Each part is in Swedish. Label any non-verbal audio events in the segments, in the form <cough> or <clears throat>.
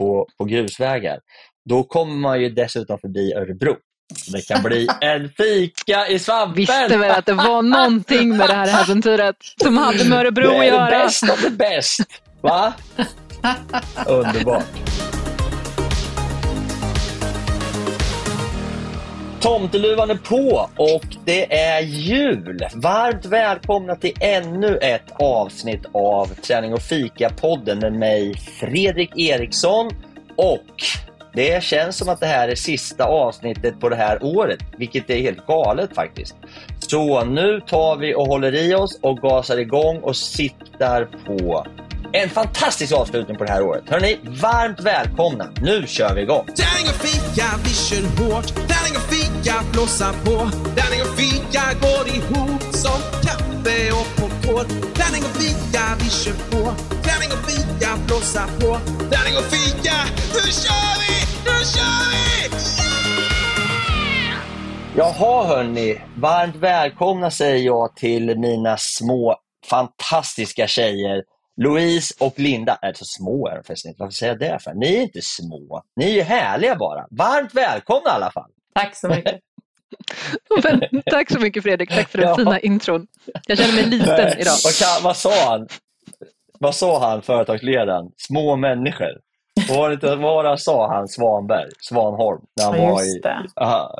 på, på grusvägar. Då kommer man ju dessutom förbi Örebro. Det kan bli <laughs> en fika i svampen! Visste väl att det var någonting med det här äventyret som hade med Örebro att göra. Det är det bäst av det bäst! Va? <laughs> Underbart! Tomteluvan är på och det är jul! Varmt välkomna till ännu ett avsnitt av Träning och fika-podden med mig Fredrik Eriksson och det känns som att det här är sista avsnittet på det här året, vilket är helt galet faktiskt. Så nu tar vi och håller i oss och gasar igång och siktar på en fantastisk avslutning på det här året. Hörrni, varmt välkomna. Nu kör vi igång. Tärning och fika, vi kör hårt. Tärning och fika, blåsa på. Tärning och fika går ihop som kaffe och popcorn. Tärning och fika, vi kör på. Tärning och fika, blåsa på. Tärning och fika, nu kör vi! Nu kör vi! Yeah! Jaha hörni, varmt välkomna säger jag till mina små fantastiska tjejer Louise och Linda är så små är de förresten Varför säger jag det för? Ni är inte små. Ni är ju härliga bara. Varmt välkomna i alla fall. Tack så mycket. <laughs> Men, tack så mycket Fredrik, tack för den ja. fina intron. Jag känner mig liten Nej. idag. Vad, kan, vad, sa han? Vad sa han, företagsledaren? Små människor. Vad var vad sa, han Svanberg, Svanholm? När han ja, var i, aha,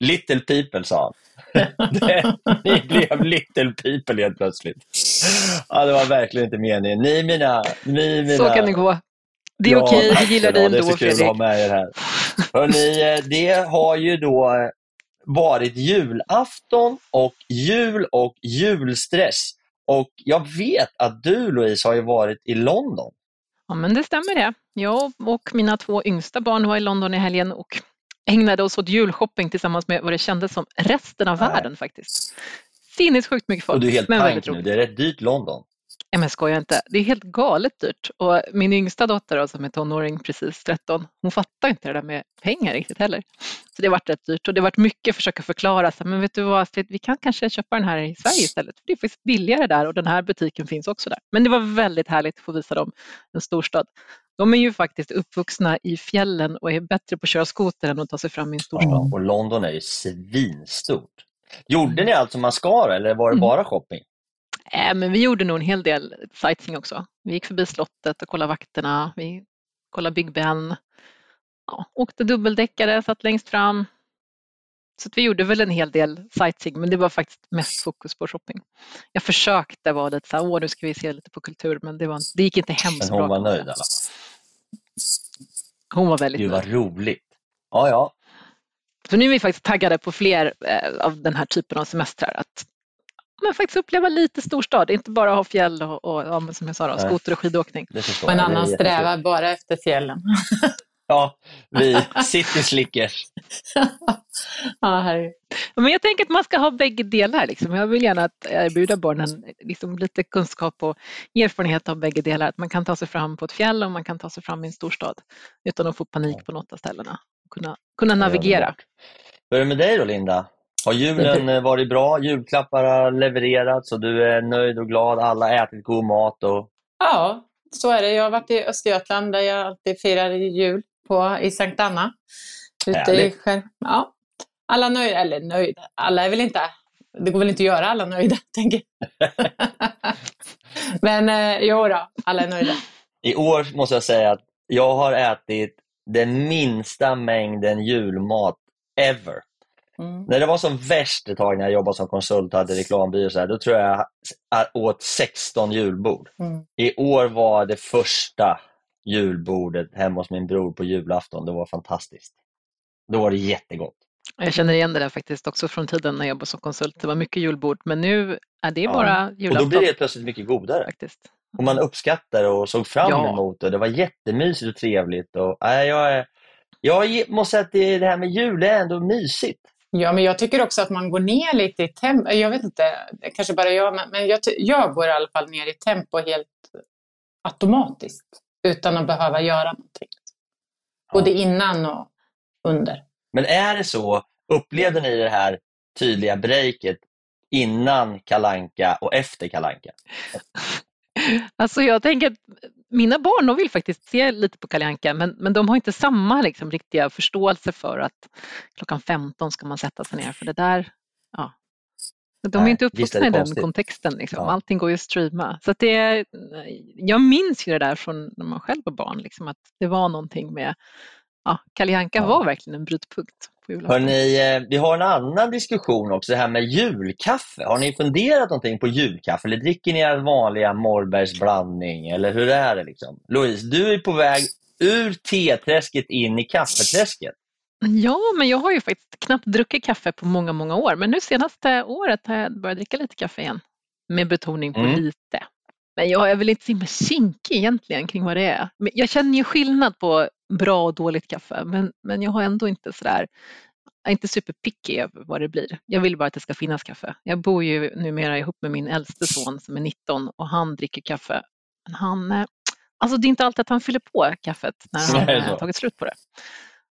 little people sa han. <laughs> ni blev little people helt plötsligt. Ja, det var verkligen inte meningen. Ni mina... Ni, mina... Så kan det gå. Det är ja, okej, okay. vi gillar dig ändå Fredrik. Det är så kul att ha med er här. Hörrni, det har ju då varit julafton och jul och julstress. Och jag vet att du Louise har ju varit i London. Ja men det stämmer det. Jag och mina två yngsta barn var i London i helgen och ägnade oss åt julshopping tillsammans med vad det kändes som resten av Nej. världen faktiskt. Sinnessjukt mycket folk. Och du är helt pank nu, det är rätt dyrt London. Nej men skoja inte, det är helt galet dyrt. Och min yngsta dotter då, som är tonåring, precis 13, hon fattar inte det där med pengar riktigt heller. Så det har varit rätt dyrt och det har varit mycket att försöka förklara. Så, men vet du vad Astrid, vi kan kanske köpa den här i Sverige istället. För det är faktiskt billigare där och den här butiken finns också där. Men det var väldigt härligt att få visa dem en storstad. De är ju faktiskt uppvuxna i fjällen och är bättre på att köra skoter än att ta sig fram i en storstad. Ja, och London är ju svinstort. Gjorde ni allt som man ska eller var det Mm. bara shopping? Äh, men vi gjorde nog en hel del sightseeing också. Vi gick förbi slottet och kollade vakterna. Vi kollade Big Ben. Ja, åkte dubbeldäckare, satt längst fram. Så vi gjorde väl en hel del sightseeing, men det var faktiskt mest fokus på shopping. Jag försökte vara lite så här, åh nu ska vi se lite på kultur, men det, var, det gick inte hem Men så bra. hon var nöjd i alla fall. Hon var väldigt nöjd. vad roligt. Ja, ja. Så nu är vi faktiskt taggade på fler eh, av den här typen av semestrar. Att men faktiskt uppleva lite storstad, inte bara ha fjäll och, och ja, men som jag sa, då, skoter och skidåkning. Och en annan strävar bara efter fjällen. <laughs> Ja, vi city slickers. <laughs> ja, herregud. Men jag tänker att man ska ha bägge delar. Liksom. Jag vill gärna att erbjuda barnen liksom lite kunskap och erfarenhet av bägge delar. Att man kan ta sig fram på ett fjäll och man kan ta sig fram i en storstad utan att få panik på något av ställena. Kunna, kunna navigera. Hur är det med dig då Linda? Har julen eh, varit bra? Julklappar har levererats och du är nöjd och glad? Alla har ätit god mat och... Ja, så är det. Jag har varit i Östergötland där jag alltid firar jul på, i Sankt Anna. Ute i, Härligt. skär- ja. Alla nöjda, eller nöjda, alla är väl inte, det går väl inte att göra alla nöjda, <laughs> tänker jag. <laughs> Men eh, jo då, alla är nöjda. I år måste jag säga att jag har ätit den minsta mängden julmat ever. Mm. När det var som värst ett tag när jag jobbade som konsult och hade reklambyrå, så här, då tror jag jag åt 16 julbord. Mm. I år var det första julbordet hemma hos min bror på julafton. Det var fantastiskt. Då var det jättegott. Jag känner igen det där faktiskt också från tiden när jag jobbade som konsult. Det var mycket julbord, men nu är det Ja. bara Och då julafton. blir det plötsligt mycket godare. faktiskt. Och man uppskattar och såg fram Ja. emot det. Det var jättemysigt och trevligt. Och, nej, jag, jag måste säga att det, det här med jul är ändå mysigt. Ja, men jag tycker också att man går ner lite i tempo. Jag vet inte, kanske bara jag, men- men jag, jag går i alla fall ner i tempo helt automatiskt utan att behöva göra någonting. Både innan och under. Men är det så, upplevde ni det här tydliga breaket innan Kalanka och efter Kalanka? Alltså jag tänker att mina barn de vill faktiskt se lite på Kalle Anka men, men de har inte samma liksom, riktiga förståelse för att klockan 15 ska man sätta sig ner för det där, ja. De är Nej, inte uppvuxna i den kontexten. Liksom. Ja. Allting går ju att streama. Så att det, är- jag minns ju det där från när man själv var barn, liksom, att det var någonting med Ja, Kalle Anka Ja. var verkligen en brytpunkt. Hörrni, eh, vi har en annan diskussion också, det här med julkaffe. Har ni funderat någonting på julkaffe eller dricker ni er vanliga Morbergs blandning eller hur är det liksom? Louise, du är på väg ur teträsket in i kaffeträsket. Ja, men jag har ju faktiskt knappt druckit kaffe på många, många år. Men nu senaste året har jag börjat dricka lite kaffe igen. Med betoning på Mm. lite. Men jag är väl inte så himla kinkig egentligen kring vad det är. Men jag känner ju skillnad på bra och dåligt kaffe. Men, men jag har ändå inte sådär, jag är inte superpicky över vad det blir. Jag vill bara att det ska finnas kaffe. Jag bor ju numera ihop med min äldste son som är 19 och han dricker kaffe. Men han, eh, alltså det är inte alltid att han fyller på kaffet när han har tagit slut på det.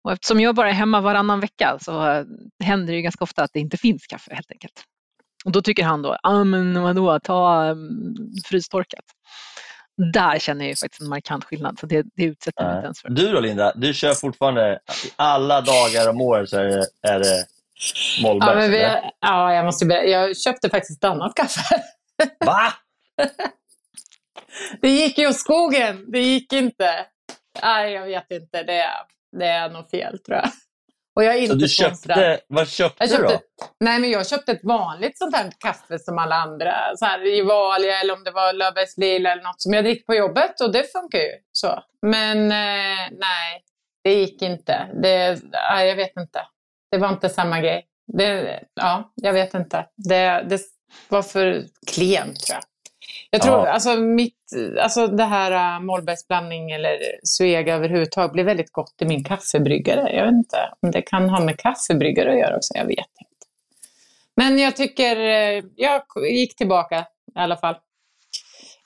Och eftersom jag bara är hemma varannan vecka så eh, händer det ju ganska ofta att det inte finns kaffe helt enkelt. Och då tycker han då, ja ah, men vadå, ta um, frystorkat. Där känner jag ju faktiskt en markant skillnad, så det, det utsätter jag mig inte ens för. Du då Linda, du kör fortfarande, alla dagar om året så är det, är det Mollbergs? Ja, men vi, eller? ja, jag måste. Jag köpte faktiskt ett annat kaffe. Va? <laughs> Det gick ju åt skogen. Det gick inte. Nej, jag vet inte. Det, är- det är nog fel tror jag. Och jag är Så inte du sponsrad. köpte, vad köpte, Jag köpte, du då? nej, men jag köpte ett vanligt sånt här kaffe som alla andra. Så här Gevalia eller om det var Löfbergs Lila eller något som jag dricker på jobbet och det funkar ju så. Men eh, nej, det gick inte. Det, nej, jag vet inte. Det var inte samma grej. Det, ja, jag vet inte. Det, det var för klent tror jag. Jag tror, Ja. alltså, mitt, alltså det här uh, Mollbergsblandning eller Svega överhuvudtaget blir väldigt gott i min kaffebryggare. Jag vet inte om det kan ha med kaffebryggare att göra också. Jag vet inte. Men jag tycker, eh, jag gick tillbaka i alla fall.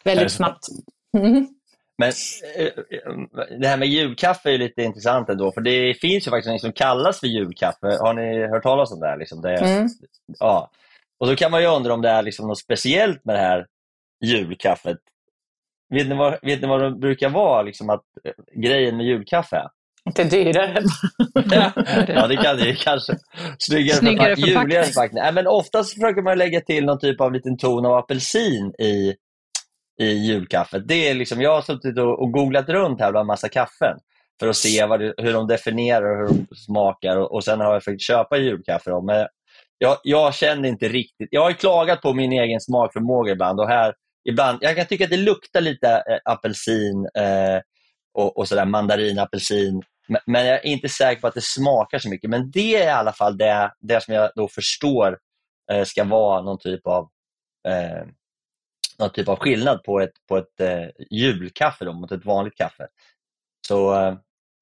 väldigt snabbt. Mm. Men eh, det här med julkaffe är lite intressant ändå, för det finns ju faktiskt något som kallas för julkaffe. Har ni hört talas om det? Här, liksom det Mm. ja. Och då kan man ju undra om det är liksom något speciellt med det här julkaffet. Vet ni vad, vet ni vad det brukar vara, liksom att, eh, grejen med julkaffe är? Inte dyrare. <laughs> ja, det kan det ju kanske. Snyggare, Snyggare juligare förpackning. förpackning. Nej, men oftast försöker man lägga till någon typ av liten ton av apelsin i, i julkaffet. Det är liksom, jag har suttit och, och googlat runt här bland massa kaffen för att se det, hur de definierar och hur de smakar och, och sen har jag försökt köpa julkaffe. Då. Men jag, jag känner inte riktigt, jag har ju klagat på min egen smakförmåga ibland och här ibland, jag kan tycka att det luktar lite eh, apelsin eh, och, och sådär mandarin, apelsin men, men jag är inte säker på att det smakar så mycket. Men det är i alla fall det, det som jag då förstår eh, ska vara någon typ av eh, någon typ av skillnad på ett, på ett eh, julkaffe då, mot ett vanligt kaffe. Så eh,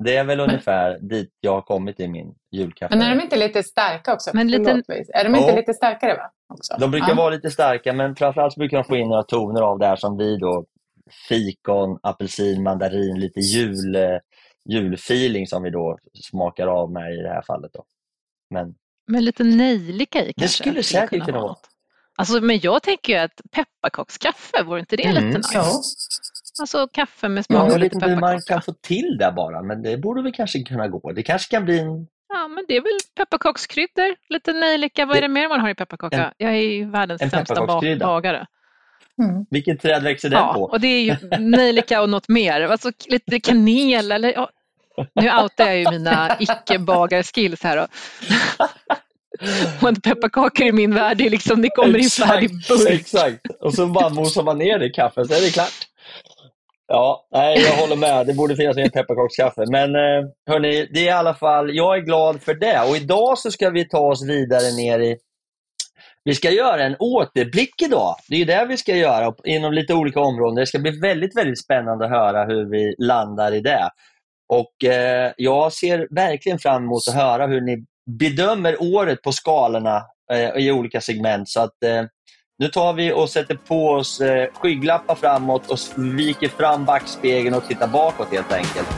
det är väl ungefär dit jag har kommit i min julkaffe. Men är de inte lite starka också? Men lite-. Är de inte Jo. lite starkare? Va? Också? De brukar Ja. vara lite starka men framförallt så brukar de få in några toner av det här som vi då fikon, apelsin, mandarin, lite jul, eh, julfeeling som vi då smakar av med i det här fallet. Då. Men Med lite nejlika i kanske? skulle säkert kunna vara. något. Alltså, men jag tänker ju att pepparkakskaffe, vore inte det Mm. lite nice? Jo. Alltså kaffe med smak jag vet lite inte hur man pepparkaka. kan få till det bara, men det borde väl kanske kunna gå. Det kanske kan bli en... Ja, men det är väl pepparkakskryddor, lite nejlika. Vad är Det- mer man har i pepparkaka? En- jag är ju världens en sämsta bagare. Mm. Vilket träd växer den Ja, på? och det är ju <laughs> nejlika och något mer. Alltså lite kanel eller ja. Nu outar jag ju mina icke-bagar-skills här. Då. <laughs> Och en pepparkakor i min värld, det, är liksom, det kommer i färdig burk. Exakt, och så bara mosar man ner det i kaffet så är det klart. Ja, nej, jag håller med. Det borde finnas mer pepparkakskaffe. Men eh, hörni, det är i alla fall, jag är glad för det. Och idag så ska vi ta oss vidare ner i vi ska göra en återblick idag. Det är ju det vi ska göra inom lite olika områden. Det ska bli väldigt, väldigt spännande att höra hur vi landar i det. Och eh, Jag ser verkligen fram emot att höra hur ni bedömer året på skalorna eh, i olika segment. Så att eh, nu tar vi och sätter på oss eh, skygglappar framåt och viker fram backspegeln och tittar bakåt helt enkelt.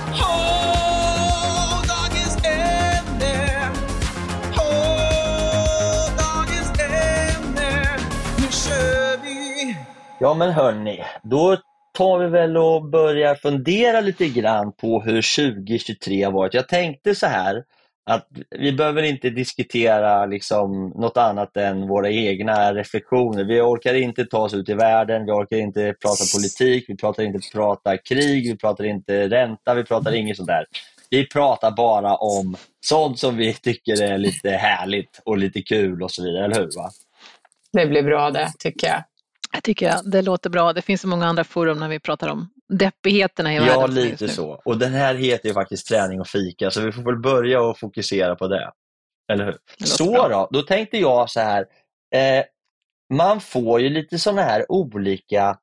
Ja men hörni, då tar vi väl och börjar fundera lite grann på hur 2023 har varit. Jag tänkte så här att vi behöver inte diskutera liksom något annat än våra egna reflektioner. Vi orkar inte ta oss ut i världen, vi orkar inte prata politik, vi pratar inte prata krig, vi pratar inte ränta, vi pratar inget sånt där. Vi pratar bara om sånt som vi tycker är lite härligt och lite kul och så vidare, eller hur? Va? Det blir bra det, tycker jag. Jag tycker jag, det låter bra. Det finns så många andra forum när vi pratar om deppigheterna i världen. Ja, lite så. Och den här heter ju faktiskt träning och fika, så vi får väl börja och fokusera på det. Eller hur? Så bra. då, då tänkte jag så här. Eh, man får ju lite sådana här olika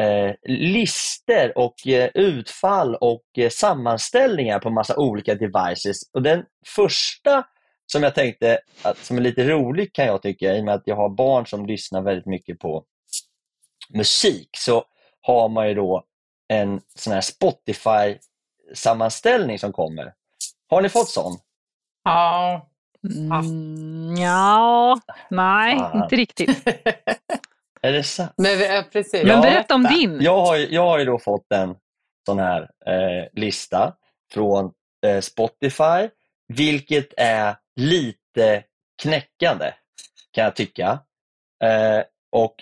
eh, lister och eh, utfall och eh, sammanställningar på massa olika devices. Och den första som jag tänkte, att, som är lite rolig kan jag tycka, i och med att jag har barn som lyssnar väldigt mycket på musik, så har man ju då en sån här Spotify-sammanställning som kommer. Har ni fått sån? Ja. Mm, ja, nej, Fan. inte riktigt. <laughs> Är det sant? Men, precis. Men berätta om din. Jag har, ju- jag har ju då fått en sån här eh, lista från eh, Spotify, vilket är lite knäckande kan jag tycka. Eh, och,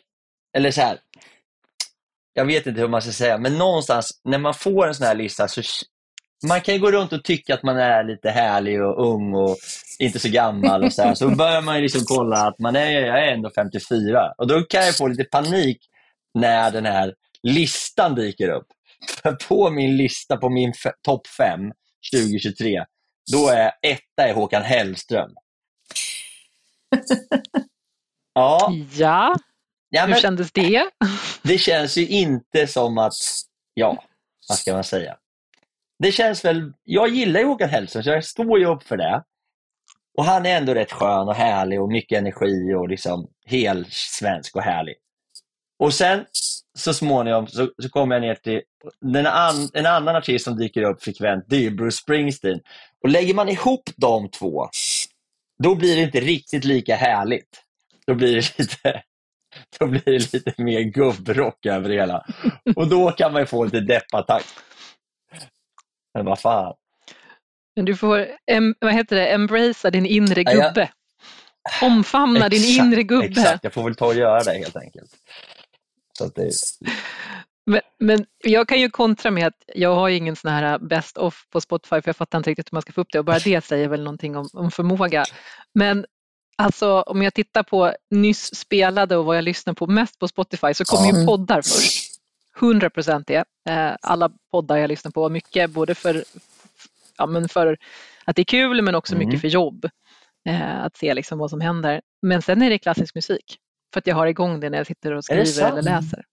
eller så här, jag vet inte hur man ska säga, men någonstans när man får en sån här lista så man kan ju gå runt och tycka att man är lite härlig och ung och inte så gammal och så här. Så börjar man ju liksom kolla att man är, jag är ändå 54 och då kan jag få lite panik när den här listan dyker upp. För på min lista på min topp 5 2023, då är etta är Håkan Hellström. <laughs> Ja, Ja, ja hur men kändes det? det känns ju inte som att, ja, vad ska man säga? Det känns väl, jag gillar ju Håkan Hellström så jag står ju upp för det. Och han är ändå rätt skön och härlig och mycket energi och liksom helt svensk och härlig. Och sen så småningom så, så kommer jag ner till den an, en annan artist som dyker upp frekvent, det är Bruce Springsteen. Och lägger man ihop de två, då blir det inte riktigt lika härligt. Då blir det <laughs> lite, då blir det lite mer gubbrock över det hela. Och då kan man ju få lite deppattack. Men vad fan. Men du får, em, vad heter det, embracea din inre gubbe. Omfamna din Exakt, inre gubbe. Exakt, jag får väl ta och göra det helt enkelt. Det, Men, men jag kan ju kontra med att jag har ingen sån här best of på Spotify för jag fattar inte riktigt hur man ska få upp det och bara det säger väl någonting om, om förmåga. Men alltså om jag tittar på nyss spelade och vad jag lyssnar på mest på Spotify så kommer ju poddar först. 100 procent det. Eh, Alla poddar jag lyssnar på, mycket både för, ja, men för att det är kul men också Mm. mycket för jobb. Eh, Att se liksom vad som händer. Men sen är det klassisk musik. För att jag har igång det när jag sitter och skriver eller läser.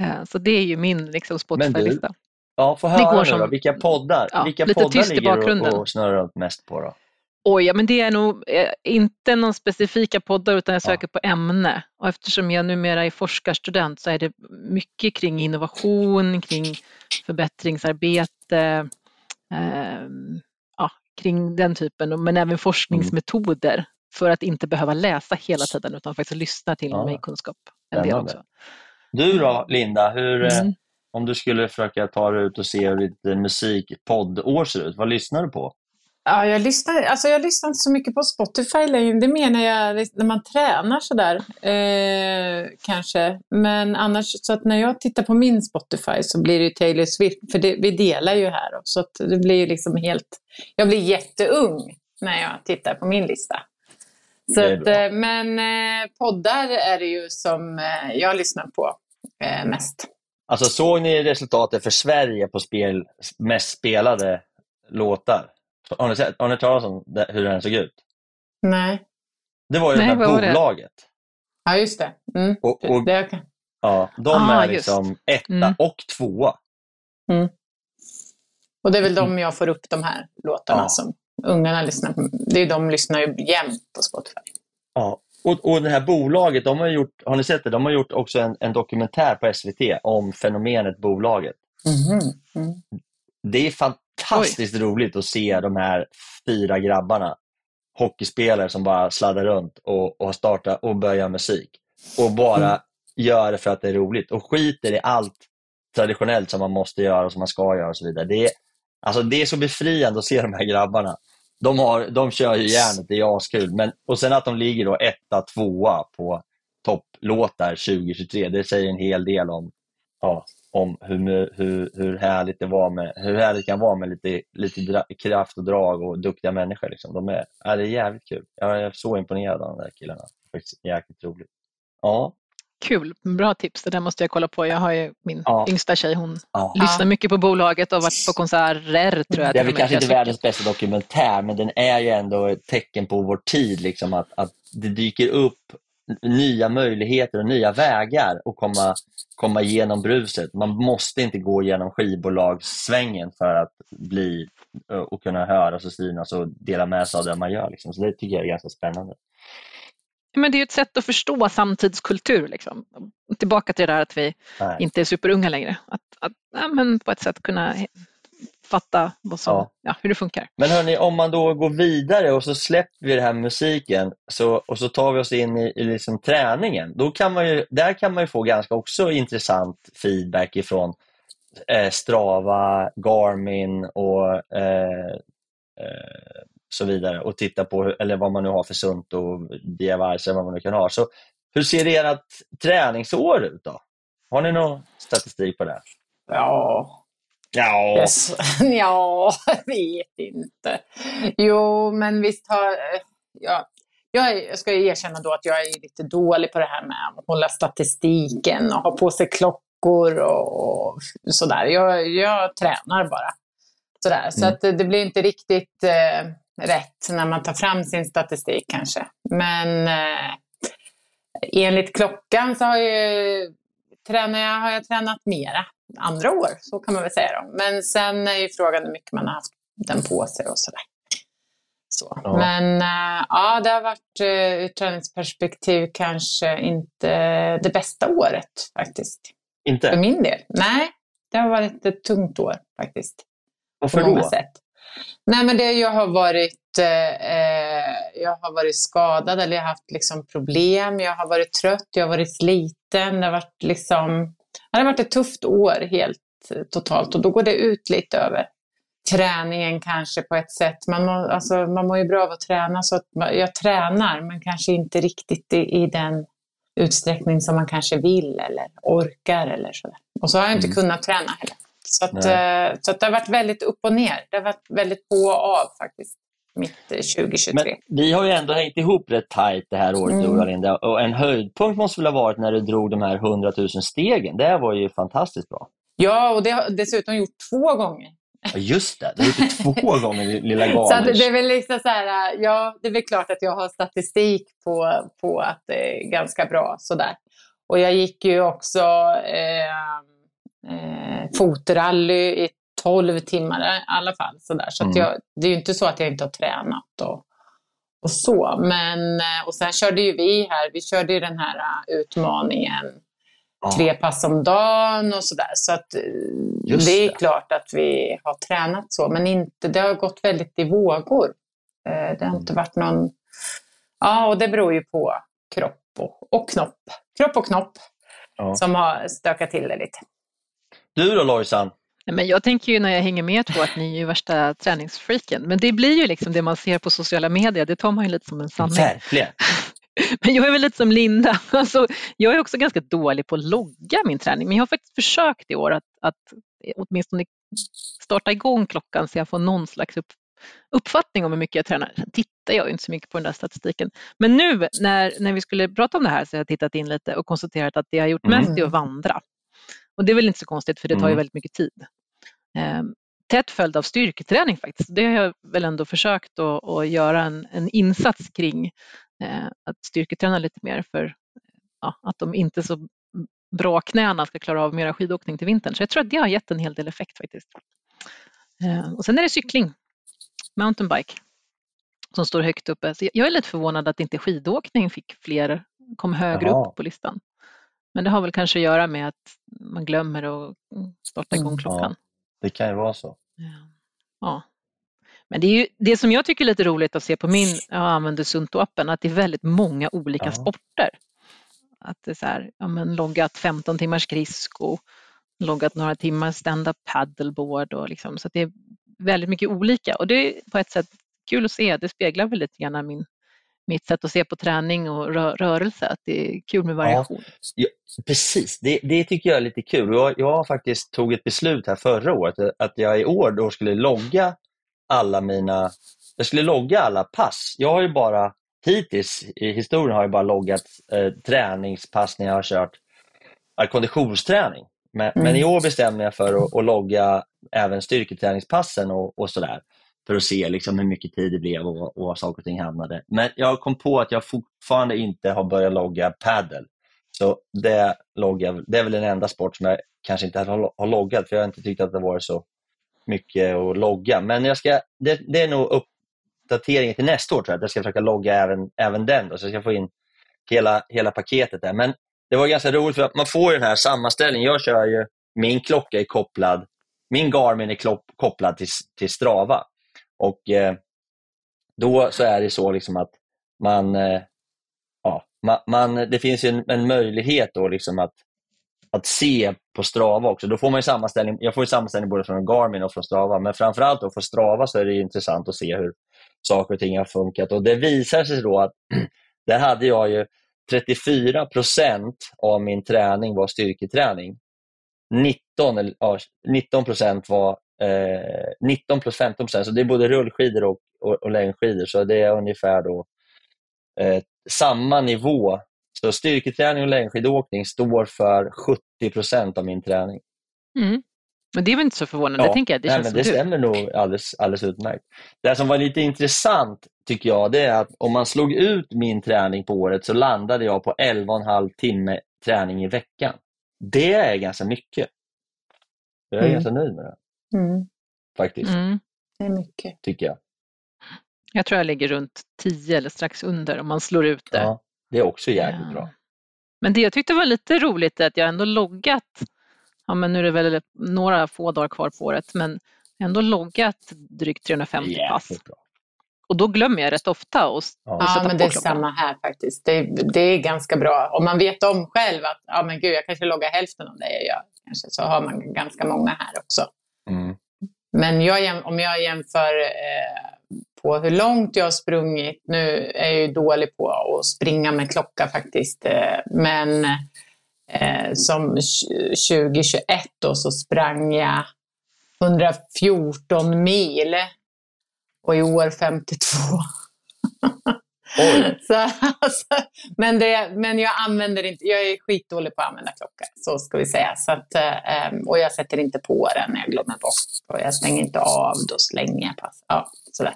Eh, Så det är ju min liksom, Spotify-lista. ja, få Det höra går nu då. Vilka poddar, ja, vilka lite poddar ligger du bakgrunden. och, och snurrar runt mest på? Då? Oj, ja, men det är nog eh, inte någon specifika poddar utan jag Ja. söker på ämne. Och eftersom jag numera är forskarstudent så är det mycket kring innovation, kring förbättringsarbete, ehm, ja, kring den typen, men även forskningsmetoder för att inte behöva läsa hela tiden utan faktiskt lyssna till Ja. mig kunskap en del också. Du då, Linda, hur, eh, Mm. om du skulle försöka ta dig ut och se hur ditt eh, musikpoddår ser ut, vad lyssnar du på? Ja, jag lyssnar, alltså jag lyssnar inte så mycket på Spotify längre. Det menar jag när man tränar sådär, eh, kanske. Men annars, så att när jag tittar på min Spotify så blir det ju Taylor Swift, för det, vi delar ju här. Så att det blir ju liksom helt... Jag blir jätteung när jag tittar på min lista. Så att, eh, men eh, poddar är det ju som eh, jag lyssnar på eh, mest. Alltså såg ni resultatet för Sverige på spel, mest spelade låtar? Har ni, sett, har ni hört talas om det, hur den såg ut? Nej. Det var ju Nej, det här var det? bolaget. Ja, just det. Mm. Och, och, det ja, de Ah, är just. liksom etta Mm. och tvåa. Och det är väl de jag får upp de här låtarna Ja. som ungarna lyssnar på. Det är de lyssnar ju jämt på Spotify. Ja. Och, och det här bolaget, de har gjort, har ni sett det? De har gjort också en, en dokumentär på SVT om fenomenet bolaget. Mm. Det är fantastiskt roligt att se de här fyra grabbarna, hockeyspelare som bara sladdar runt och, och startar och börjar musik. Och bara Mm. gör det för att det är roligt och skiter i allt traditionellt som man måste göra och som man ska göra och så vidare. Det är, alltså det är så befriande att se de här grabbarna. De, har, de kör ju järnet, det är askul. Men, och sen att de ligger då etta, tvåa på topplåtar 2023, det säger en hel del om, ja, om hur, hur, hur, härligt det var med, hur härligt det kan vara med lite, lite kraft och drag och duktiga människor. Liksom. De är, ja, det är jävligt kul. Jag är så imponerad av de där killarna. Faktiskt jäkligt roligt. Ja, Kul, bra tips. Det där måste jag kolla på. Jag har ju min Ja. yngsta tjej, hon ja. lyssnar mycket på bolaget och har varit på konserter tror jag. Det är väl kanske inte världens bästa dokumentär, men den är ju ändå ett tecken på vår tid. Liksom, att, att det dyker upp nya möjligheter och nya vägar att komma, komma igenom bruset. Man måste inte gå igenom skivbolagssvängen för att bli och kunna höras och synas och dela med sig av det man gör. Liksom. Så det tycker jag är ganska spännande. Men det är ett sätt att förstå samtidskultur. Liksom. Tillbaka till det där att vi Nej. inte är superunga längre. Att, att ja, men på ett sätt kunna fatta vad som, Ja. ja. hur det funkar. Men hörni, om man då går vidare och så släpper vi det här musiken så, och så tar vi oss in i, i liksom träningen. Då kan man ju, där kan man ju få ganska också intressant feedback ifrån eh, Strava, Garmin och eh, eh, så vidare och titta på eller vad man nu har för sunt och device eller vad man nu kan ha. Så hur ser ert träningsår ut då? Har ni någon statistik på det? Ja, Ja, yes. <laughs> ja, jag vet inte. Jo, men visst har... Ja, jag, ska ju erkänna då att jag är lite dålig på det här med att hålla statistiken och ha på sig klockor och, och sådär. Jag, jag tränar bara. Sådär. Så Mm. att det, det blir inte riktigt eh, rätt när man tar fram sin statistik kanske. Men eh, enligt klockan så har, jag, tränar jag, har jag tränat mera andra år, så kan man väl säga. Då. Men sen är ju frågan hur mycket man har haft den på sig och sådär. Så. Ja. Men äh, ja, det har varit äh, ur träningsperspektiv kanske inte det bästa året faktiskt. Inte? För min del. Nej, det har varit ett tungt år faktiskt. Varför på många då? sätt. Nej, men det, jag, har varit, eh, jag har varit skadad eller jag har haft liksom problem. Jag har varit trött, jag har varit sliten. Det har varit, liksom, det har varit ett tufft år helt eh, totalt och då går det ut lite över träningen kanske på ett sätt. Man, må, alltså, man mår ju bra av att träna så att man- jag tränar men kanske inte riktigt i, i den utsträckning som man kanske vill eller orkar eller sådär. Och så har jag inte Mm. kunnat träna heller. Så, att, eh, så att det har varit väldigt upp och ner. Det har varit väldigt på och av faktiskt, mitt eh, 2023. Men vi har ju ändå hängt ihop rätt tajt det här året, Mm. du och Linda. Och en höjdpunkt måste väl ha varit när du drog de här 100 000 stegen. Det var ju fantastiskt bra. Ja, och det har dessutom gjort två gånger. Ja, just det. Du har gjort två <laughs> gånger, lilla Så att Garmisch. det är väl liksom så här, äh, ja, det är väl klart att jag har statistik på, på att det är ganska bra sådär. Och jag gick ju också eh, eh, fotrally i 12 timmar i alla fall. Så att Mm. jag, det är ju inte så att jag inte har tränat och, och så. Men, eh, och sen körde ju vi här, vi körde ju den här äh, utmaningen Ja. tre pass om dagen och sådär. Så att eh, Just det är det. klart att vi har tränat så, men inte, det har gått väldigt i vågor. Eh, Det har inte varit någon... Ja, och det beror ju på kropp och, och knopp. Kropp och knopp Ja. som har stökat till det lite. Du då Lojsan? Men jag tänker ju när jag hänger med er två att ni är ju värsta träningsfreaken. Men det blir ju liksom det man ser på sociala medier, det tar man ju lite som en sanning. Verkligen. <laughs> Men jag är väl lite som Linda. <laughs> Alltså, jag är också ganska dålig på att logga min träning. Men jag har faktiskt försökt i år att, att åtminstone starta igång klockan så jag får någon slags upp, uppfattning om hur mycket jag tränar. Sen tittar jag ju inte så mycket på den där statistiken. Men nu när, när vi skulle prata om det här så har jag tittat in lite och konstaterat att det jag har gjort Mm. mest är att vandra. Och det är väl inte så konstigt för det tar ju Mm. väldigt mycket tid. Ehm, tätt följd av styrketräning faktiskt. Det har jag väl ändå försökt att, att göra en, en insats kring eh, att styrketräna lite mer för ja, att de inte så bra knäna ska klara av mera skidåkning till vintern. Så jag tror att det har gett en hel del effekt faktiskt. Eh, och sen är det cykling, mountainbike, som står högt uppe. Så jag är lite förvånad att inte skidåkning fick fler, kom högre Jaha. upp på listan. Men det har väl kanske att göra med att man glömmer att starta igång Mm, klockan. Det kan ju vara så. Ja. Men det, är ju, det som jag tycker är lite roligt att se på min, jag använder Sunto-appen, att det är väldigt många olika Ja. sporter. Att det är så här, ja men loggat 15 timmars skridsko, loggat några timmar stand-up paddleboard och liksom, så att det är väldigt mycket olika och det är på ett sätt kul att se, det speglar väl lite grann min, mitt sätt att se på träning och rö, rörelse, att det är kul med variation. Precis, det, det tycker jag är lite kul. Jag, jag faktiskt tog ett beslut här förra året att jag i år då skulle logga alla mina, jag skulle logga alla pass. Jag har ju bara, hittills i historien har jag bara loggat eh, träningspass när jag har kört eh, konditionsträning. Men, Mm. men i år bestämde jag för att, att logga även styrketräningspassen och, och sådär. För att se liksom hur mycket tid det blev och, och var saker och ting hamnade. Men jag kom på att jag fortfarande inte har börjat logga paddle. Så det, loggar, det är väl den enda sport som jag kanske inte har, har loggat, för jag har inte tyckt att det varit så mycket att logga. Men jag ska, det, det är nog uppdateringen till nästa år, tror jag, att jag ska försöka logga även, även den. Då, så jag ska få in hela, hela paketet där. Men det var ganska roligt, för att man får ju den här sammanställningen. Jag kör ju, min klocka är kopplad, min Garmin är klopp, kopplad till, till Strava. Och eh, då så är det så liksom att man, eh, ja, man, man, det finns en, en möjlighet då liksom att, att se på Strava också. Då får man ju sammanställning, jag får ju sammanställning både från Garmin och från Strava, men framförallt då för Strava så är det intressant att se hur saker och ting har funkat. Och Det visar sig då att <clears throat> där hade jag ju 34 procent av min träning var styrketräning. 19, 19 procent var eh, 19 plus 15 procent, så det är både rullskidor och, och, och längdskidor. Så det är ungefär då eh, samma nivå. Så styrketräning och längdskidåkning står för 70 procent av min träning. Mm. Men det är väl inte så förvånande, det tänker jag. Det nej, men det du. stämmer nog alldeles, alldeles utmärkt. Det som var lite intressant tycker jag, det är att om man slog ut min träning på året så landade jag på 11,5 timme träning i veckan. Det är ganska mycket. Jag är Mm. ganska nöjd med det Mm, faktiskt, Mm. det är mycket. tycker jag. Jag tror jag ligger runt 10 eller strax under om man slår ut det. Ja, det är också jäkligt Ja. bra. Men det jag tyckte var lite roligt är att jag ändå loggat ja men nu är det väl några få dagar kvar på året, men ändå loggat drygt 350 pass. Jäkligt bra. Och då glömmer jag rätt ofta att Ja. Ja, sätta men på det är klockan. samma här faktiskt. Det, det är ganska bra. Om man vet om själv att ja, men gud, jag kanske loggar hälften av det jag gör, kanske, så har man ganska många här också. Mm. Men jag, om jag jämför eh, på hur långt jag har sprungit, nu är jag ju dålig på att springa med klocka faktiskt, eh, men eh, som 2021 då så sprang jag 114 mil och i år 52. <laughs> <laughs> Så, alltså, men, det, men jag använder inte, jag är skitdålig på att använda klocka, så ska vi säga. Så att, eh, och jag sätter inte på den när jag glömmer bort. Och jag stänger inte av, då slänger jag pass. Ja, sådär.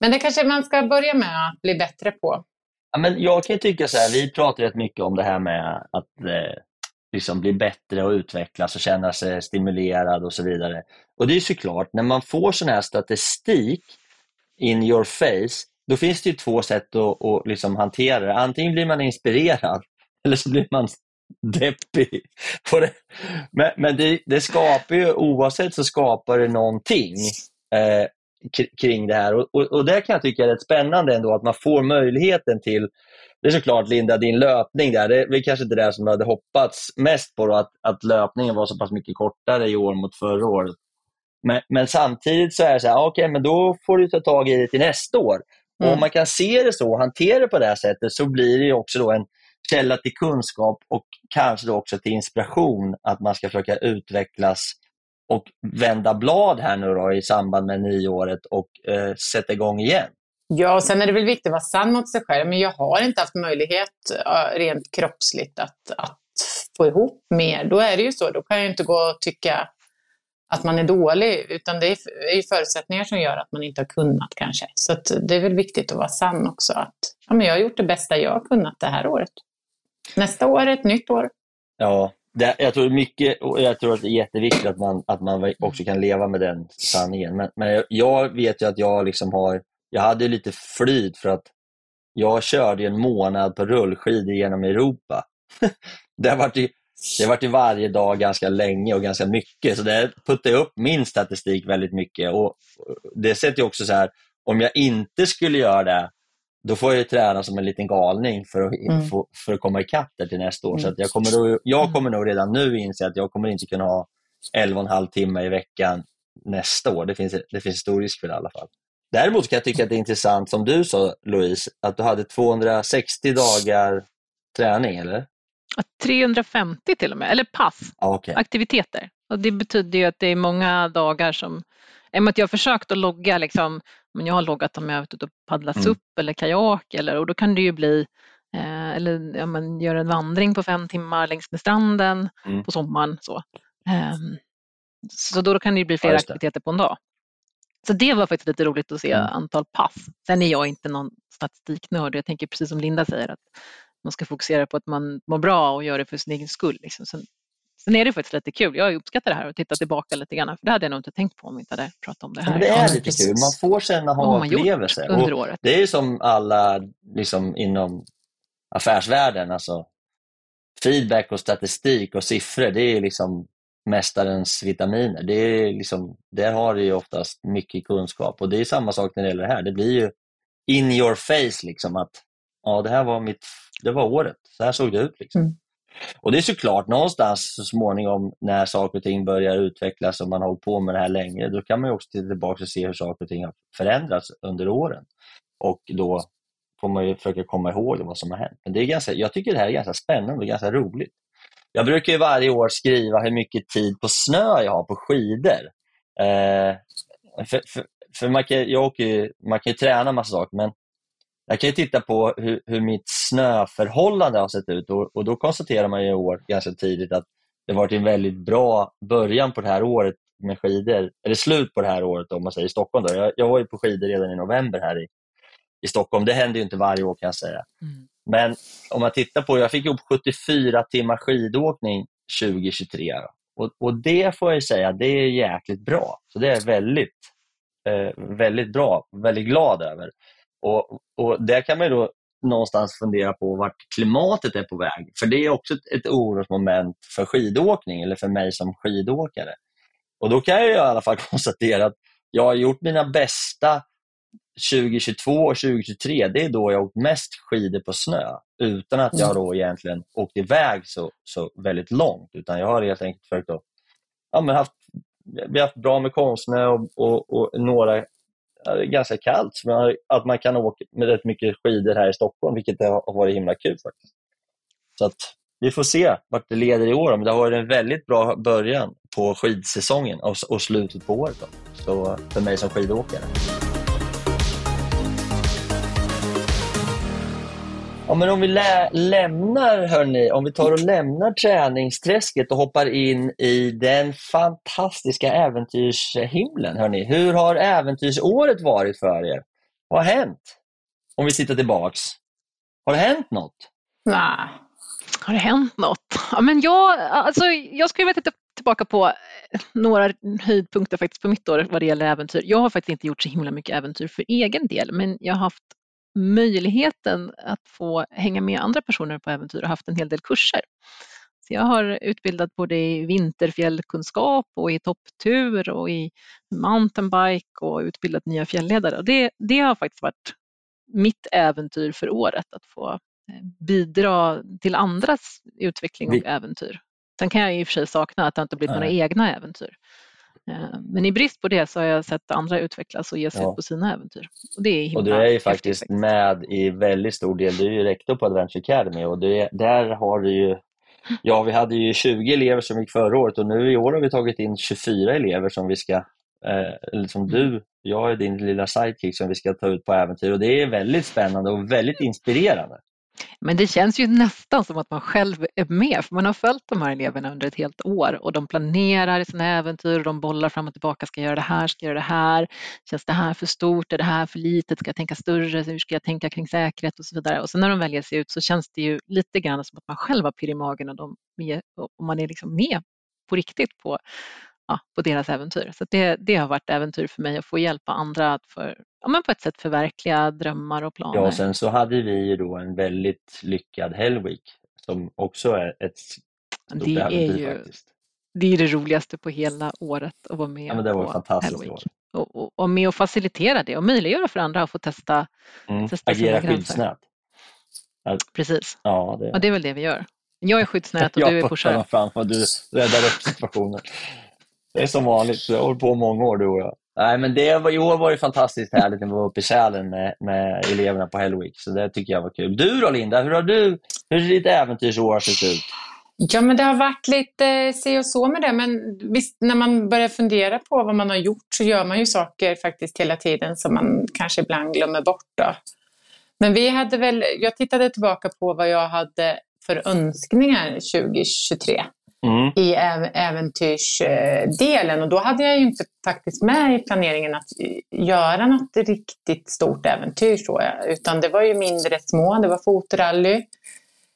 Men det kanske man ska börja med att bli bättre på. Ja, men jag kan tycka så här, vi pratar rätt mycket om det här med att eh, liksom bli bättre och utvecklas och känna sig stimulerad och så vidare. Och det är såklart, när man får sån här statistik in your face, då finns det ju två sätt att, att liksom hantera det. Antingen blir man inspirerad <laughs> eller så blir man deppig. På det. Men, men det, det skapar ju, oavsett så skapar det någonting eh, kring det här. Och, och, och det kan jag tycka är rätt spännande ändå, att man får möjligheten till det är såklart Linda, din löpning där, det är kanske inte det som jag hade hoppats mest på, då, att, att löpningen var så pass mycket kortare i år mot förra året. Men, men samtidigt så är det så här, okej, men då får du ta tag i det till nästa år. Och Mm. om man kan se det så och hantera det på det här sättet så blir det ju också då en källa till kunskap och kanske då också till inspiration att man ska försöka utvecklas och vända blad här nu då i samband med nyåret och eh, sätta igång igen. Ja, och sen är det väl viktigt att vara sann mot sig själv. Men jag har inte haft möjlighet eh, rent kroppsligt att, att få ihop mer. Då är det ju så. Då kan jag inte gå och tycka att man är dålig. Utan det är ju förutsättningar som gör att man inte har kunnat kanske. Så att det är väl viktigt att vara sann också. Att ja, men jag har gjort det bästa jag har kunnat det här året. Nästa år är ett nytt år. Ja, det, jag tror mycket och jag tror att det är jätteviktigt att man, att man också kan leva med den sanningen. Men, men jag- jag vet ju att jag liksom har, jag hade lite flyt för att jag körde en månad på rullskidor genom Europa. <laughs> det har varit ju, det har varit ju varje dag ganska länge och ganska mycket, så det puttar upp min statistik väldigt mycket. Och Det sätter också så här, om jag inte skulle göra det, då får jag träna som en liten galning för att, Mm. för, för att komma ikapp där till nästa år. Mm. Så jag, kommer då, jag kommer nog redan nu inse att jag kommer inte kunna ha 11,5 timmar i veckan nästa år. Det finns, det finns stor risk för det i alla fall. Däremot kan jag tycka att det är intressant, som du sa Louise, att du hade 260 dagar träning, eller? Ja, 350 till och med, eller pass, Ja, okej. aktiviteter. Och det betyder ju att det är många dagar som, i att jag har försökt att logga, liksom, men jag har loggat om jag har varit ute och paddlat Mm. upp eller kajak eller, och då kan det ju bli eh, eller ja, man gör en vandring på fem timmar längs med stranden Mm. på sommaren. Så, Ehm, så då kan det ju bli flera det. aktiviteter på en dag. Så det var faktiskt lite roligt att se Mm. antal pass. Sen är jag inte någon statistiknörd. Jag tänker precis som Linda säger att man ska fokusera på att man mår bra och gör det för sin egen skull. Liksom. Sen, sen är det faktiskt lite kul. Jag uppskattar det här och tittar tillbaka lite grann. För det hade jag nog inte tänkt på om vi inte hade pratat om det här. men det är lite kul. Man får känna Vad har ha man gjort upplevelser. under året. det är ju som alla liksom, inom affärsvärlden. Alltså, feedback och statistik och siffror, det är liksom mästarens vitaminer. Det är liksom, där har du ju oftast mycket kunskap. Och det är samma sak när det gäller det här. Det blir ju in your face liksom att ja, det här var mitt, det var året. Så här såg det ut. Liksom. Mm. Och det är såklart någonstans så småningom när saker och ting börjar utvecklas och man har hållit på med det här längre, då kan man ju också titta tillbaka och se hur saker och ting har förändrats under åren. Och då får man ju försöka komma ihåg vad som har hänt. Men det är ganska, jag tycker det här är ganska spännande och ganska roligt. Jag brukar ju varje år skriva hur mycket tid på snö jag har på skidor. Eh, för för, för man, kan, jag åker, ju- man kan ju träna massa saker, men jag kan ju titta på hur, hur mitt snöförhållande har sett ut och, och då konstaterar man ju i år ganska tidigt att det har varit en väldigt bra början på det här året med skidor, eller slut på det här året om man säger i Stockholm. Då. Jag, jag var ju på skidor redan i november här i, i Stockholm. Det händer ju inte varje år kan jag säga. Mm. Men om man tittar på, jag fick ihop 74 timmar skidåkning 2023. då. Och, och det får jag ju säga, det är jäkligt bra. Så det är jag väldigt, eh, väldigt bra, väldigt glad över. Och, och där kan man då någonstans fundera på vart klimatet är på väg. För det är också ett, ett orosmoment för skidåkning, eller för mig som skidåkare. Och då kan jag i alla fall <laughs> konstatera att jag har gjort mina bästa 2022 och 2023, det är då jag åkt mest skidor på snö utan att jag då egentligen åkt iväg så, så väldigt långt. Utan jag har helt enkelt försökt att, ja, men haft, vi har haft bra med konstsnö och, och, och några ganska kallt. men att man kan åka med rätt mycket skidor här i Stockholm, vilket har varit himla kul faktiskt. Så att vi får se vart det leder i år. Men det har varit en väldigt bra början på skidsäsongen och, och slutet på året. Då. Så för mig som skidåkare. Ja, men om vi lä lämnar, hörni, om vi tar och lämnar träningsträsket och hoppar in i den fantastiska äventyrshimlen. Hörni. Hur har äventyrsåret varit för er? Vad har hänt? Om vi tittar tillbaks. Har det hänt något? Nej. Har det hänt något? Ja, men jag, alltså, jag skulle vilja titta tillbaka på eh, några höjdpunkter faktiskt på mitt år vad det gäller äventyr. Jag har faktiskt inte gjort så himla mycket äventyr för egen del, men jag har haft möjligheten att få hänga med andra personer på äventyr och haft en hel del kurser. Så jag har utbildat både i vinterfjällkunskap och i topptur och i mountainbike och utbildat nya fjällledare. Och det, det har faktiskt varit mitt äventyr för året, att få eh, bidra till andras utveckling och äventyr. Sen kan jag i och för sig sakna att det inte blivit några egna äventyr. Eh, men i brist på det så har jag sett andra utvecklas och ge sig ja. ut på sina äventyr. Och, det är och du är ju faktiskt, faktiskt med i väldigt stor del, du är ju rektor på Adventure Academy och det, där har du ju Ja, vi hade ju 20 elever som gick förra året och nu i år har vi tagit in 24 elever som vi ska, eh, eller som du, mm. jag är din lilla sidekick som vi ska ta ut på äventyr och det är väldigt spännande och väldigt inspirerande. Men det känns ju nästan som att man själv är med, för man har följt de här eleverna under ett helt år och de planerar sina äventyr och de bollar fram och tillbaka. Ska jag göra det här? Ska jag göra det här? Känns det här för stort? Är det här för litet? Ska jag tänka större? Hur ska jag tänka kring säkerhet och så vidare? Och sen när de väljer sig ut så känns det ju lite grann som att man själv har pirr i magen och, de, och man är liksom med på riktigt på ja, på deras äventyr. Så det, det har varit äventyr för mig att få hjälpa andra att för, ja, men på ett sätt förverkliga drömmar och planer. Ja, och sen så hade vi ju då en väldigt lyckad Hellweek som också är ett stort det äventyr är ju, faktiskt. Det är det roligaste på hela året att vara med ja, men det var på fantastiskt Hellweek. Och, och, och, med och facilitera det och möjliggöra för andra att få testa, mm. testa Agera skyddsnät. Precis. Ja, det... och det är väl det vi gör. Jag är skyddsnät och <laughs> du är pushare. Jag får du räddar upp situationen. Det är som vanligt, vi har hållit på många år du och jag. Nej, men det var, I år var det fantastiskt härligt när vi var uppe i Sälen med, med eleverna på Hellweek, så det tycker jag var kul. Du då Linda, hur har du, hur ditt äventyrsår sett ut? Ja, men det har varit lite se och så med det, men visst, när man börjar fundera på vad man har gjort så gör man ju saker faktiskt hela tiden som man kanske ibland glömmer bort. Då. Men vi hade väl, jag tittade tillbaka på vad jag hade för önskningar 2023 mm. i äventyrsdelen. Och då hade jag ju inte faktiskt med i planeringen att göra något riktigt stort äventyr. Så, utan det var ju mindre små, det var fotrally.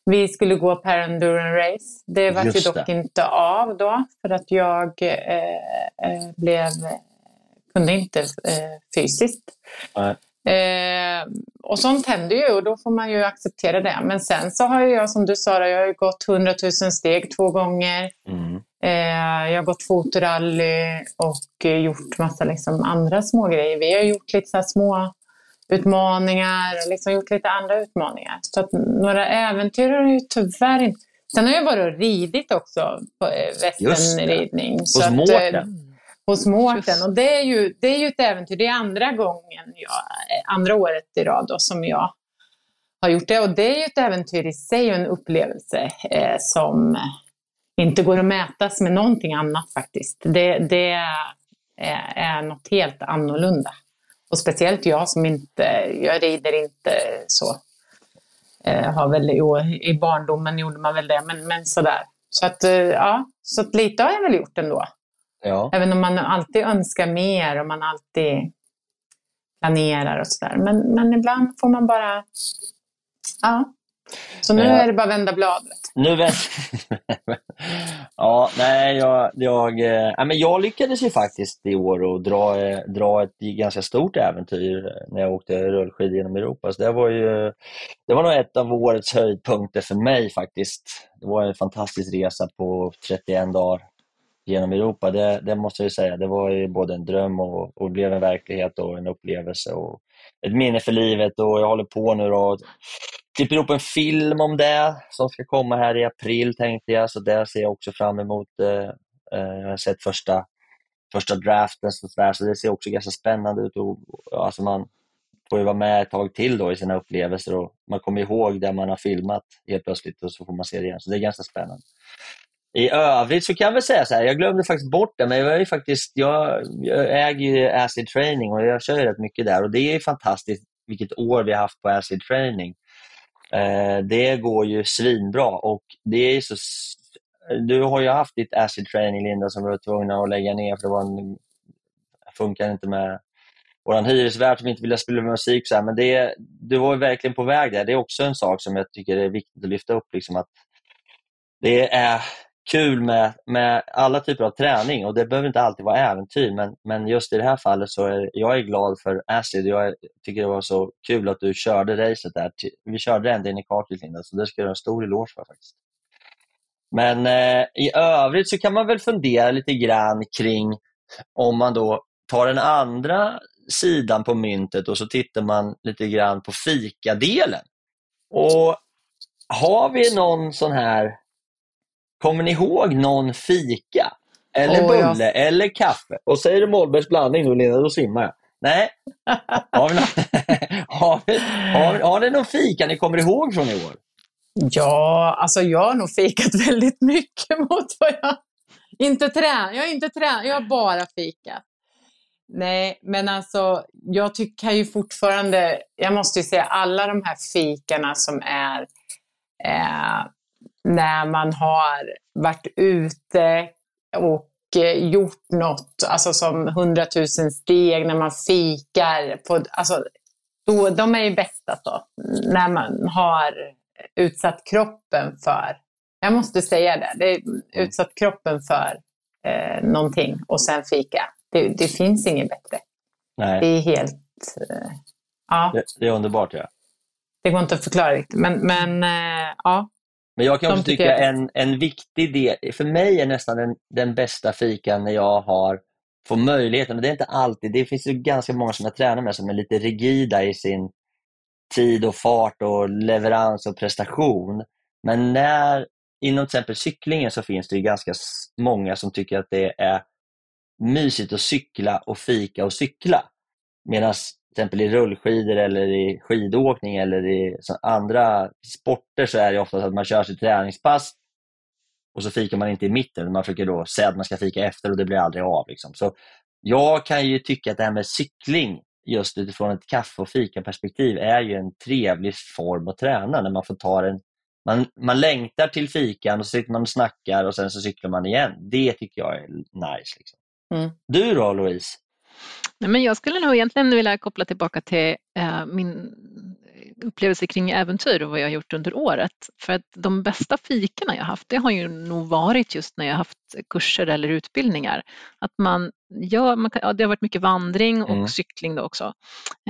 Vi skulle gå per endurance race. Det var ju dock det. inte av då för att jag eh, eh, blev, kunde inte eh, fysiskt. Nej. Eh, och sånt händer ju och då får man ju acceptera det. Men sen så har jag som du sa, jag har gått 100 000 steg två gånger. Mm. Eh, jag har gått fotorally och gjort massa liksom andra små grejer. Vi har gjort lite så små utmaningar och liksom gjort lite andra utmaningar. Så att några äventyr har jag ju tyvärr inte. Sen har jag varit och ridit också på eh, västernridning. Hos Mårten? Hos Mårten. Och det är, ju, det är ju ett äventyr. Det är andra gången, jag, andra året i rad då, som jag har gjort det. Och det är ju ett äventyr i sig och en upplevelse eh, som inte går att mätas med någonting annat faktiskt. Det, det är, är något helt annorlunda. Och speciellt jag som inte, jag rider inte så. Eh, har väl, jo, I barndomen gjorde man väl det, men, men sådär. Så att, eh, ja, så att lite har jag väl gjort ändå. Ja. Även om man alltid önskar mer och man alltid planerar och sådär. Men, men ibland får man bara... Ja. Så nu ja. är det bara att vända bladet. Nu vänder... <laughs> ja, nej, jag, jag, äh, men jag lyckades ju faktiskt i år att dra, äh, dra ett ganska stort äventyr när jag åkte rullskidor genom Europa. Så det, var ju, det var nog ett av årets höjdpunkter för mig faktiskt. Det var en fantastisk resa på 31 dagar genom Europa. Det, det måste jag säga. Det var ju både en dröm och, och blev en verklighet och en upplevelse. Och ett minne för livet och jag håller på nu och klipper ihop en film om det som ska komma här i april tänkte jag, så det ser jag också fram emot. Eh, eh, jag har sett första, första draften så, där, så det ser också ganska spännande ut. Och, alltså man får ju vara med ett tag till då i sina upplevelser och man kommer ihåg det man har filmat helt plötsligt och så får man se det igen. Så det är ganska spännande. I övrigt så kan jag väl säga så här, jag glömde faktiskt bort det, men jag, är faktiskt, jag, jag äger ju Acid Training och jag kör ju rätt mycket där och det är fantastiskt vilket år vi har haft på Acid Training. Eh, det går ju svinbra och det är så du har ju haft ditt acid training Linda som vi var tvungna att lägga ner för det var en, funkar inte med vår hyresvärd som inte ville spela musik. Så här, men det, du var verkligen på väg där. Det är också en sak som jag tycker är viktigt att lyfta upp. Liksom att det är kul med, med alla typer av träning och det behöver inte alltid vara äventyr men, men just i det här fallet så är jag är glad för Astrid. Jag tycker det var så kul att du körde racet där. Vi körde ända in i kaklet Linda, så det ska du ha en stor eloge för faktiskt. Men eh, i övrigt så kan man väl fundera lite grann kring om man då tar den andra sidan på myntet och så tittar man lite grann på fikadelen. Och har vi någon sån här Kommer ni ihåg någon fika? Eller oh, bulle ja. eller kaffe? Och säger du Mollbergs blandning då Lena, då svimmar jag. Nej. <laughs> <laughs> Har, vi har, vi, har, har ni någon fika ni kommer ihåg från i år? Ja, alltså jag har nog fikat <laughs> väldigt mycket mot vad jag... Inte trän, jag har inte tränat, jag har bara fikat. Nej, men alltså jag tycker ju fortfarande, jag måste ju säga alla de här fikarna som är eh, när man har varit ute och eh, gjort något, alltså som hundratusen steg, när man fikar. På, alltså, då, de är ju bäst alltså, när man har utsatt kroppen för, jag måste säga det, det är utsatt kroppen för eh, någonting och sen fika. Det, det finns inget bättre. Nej. Det är helt... Eh, ja. Det, det, är underbart ja. Det går inte att förklara riktigt, men, men eh, ja. Men jag kan också tycka en, en viktig del, för mig är nästan den, den bästa fikan när jag har får möjligheten, och det är inte alltid, det finns ju ganska många som jag tränar med som är lite rigida i sin tid och fart och leverans och prestation. Men när, inom till exempel cyklingen så finns det ganska många som tycker att det är mysigt att cykla och fika och cykla. Medan till exempel i rullskidor eller i skidåkning eller i andra sporter så är det ofta att man kör sitt träningspass och så fikar man inte i mitten. Man försöker då säga att man ska fika efter och det blir aldrig av. Liksom. Så jag kan ju tycka att det här med cykling just utifrån ett kaffe och fika-perspektiv är ju en trevlig form att träna när man får ta en man, man längtar till fikan och så sitter man och snackar och sen så cyklar man igen. Det tycker jag är nice. Liksom. Mm. Du då Louise? Nej, men jag skulle nog egentligen vilja koppla tillbaka till eh, min upplevelse kring äventyr och vad jag har gjort under året. För att de bästa fikorna jag haft, det har ju nog varit just när jag haft kurser eller utbildningar. Att man gör, man kan, ja, det har varit mycket vandring och mm. cykling då också.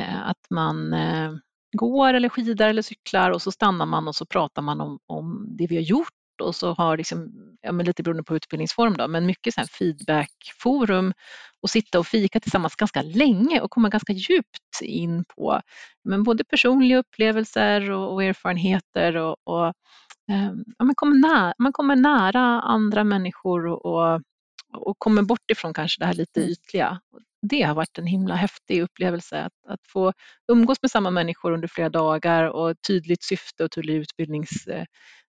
Eh, att man eh, går eller skidar eller cyklar och så stannar man och så pratar man om, om det vi har gjort och så har liksom, ja, men lite beroende på utbildningsform då, men mycket så här feedbackforum och sitta och fika tillsammans ganska länge och komma ganska djupt in på men både personliga upplevelser och, och erfarenheter och, och eh, ja, man, kommer nära, man kommer nära andra människor och, och, och kommer bort ifrån kanske det här lite mm. ytliga. Det har varit en himla häftig upplevelse att, att få umgås med samma människor under flera dagar och tydligt syfte och tydlig utbildnings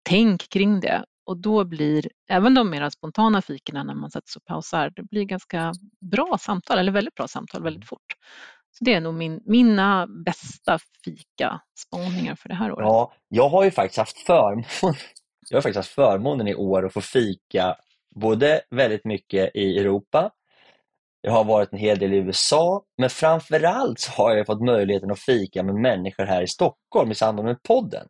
tänk kring det. Och då blir även de mer spontana fikorna när man sätter sig och pausar, det blir ganska bra samtal, eller väldigt bra samtal väldigt fort. Så det är nog min, mina bästa fika-spaningar för det här året. Ja, jag har ju faktiskt haft förmån, <laughs> jag har faktiskt haft förmånen i år att få fika både väldigt mycket i Europa, jag har varit en hel del i USA, men framförallt så har jag fått möjligheten att fika med människor här i Stockholm i samband med podden.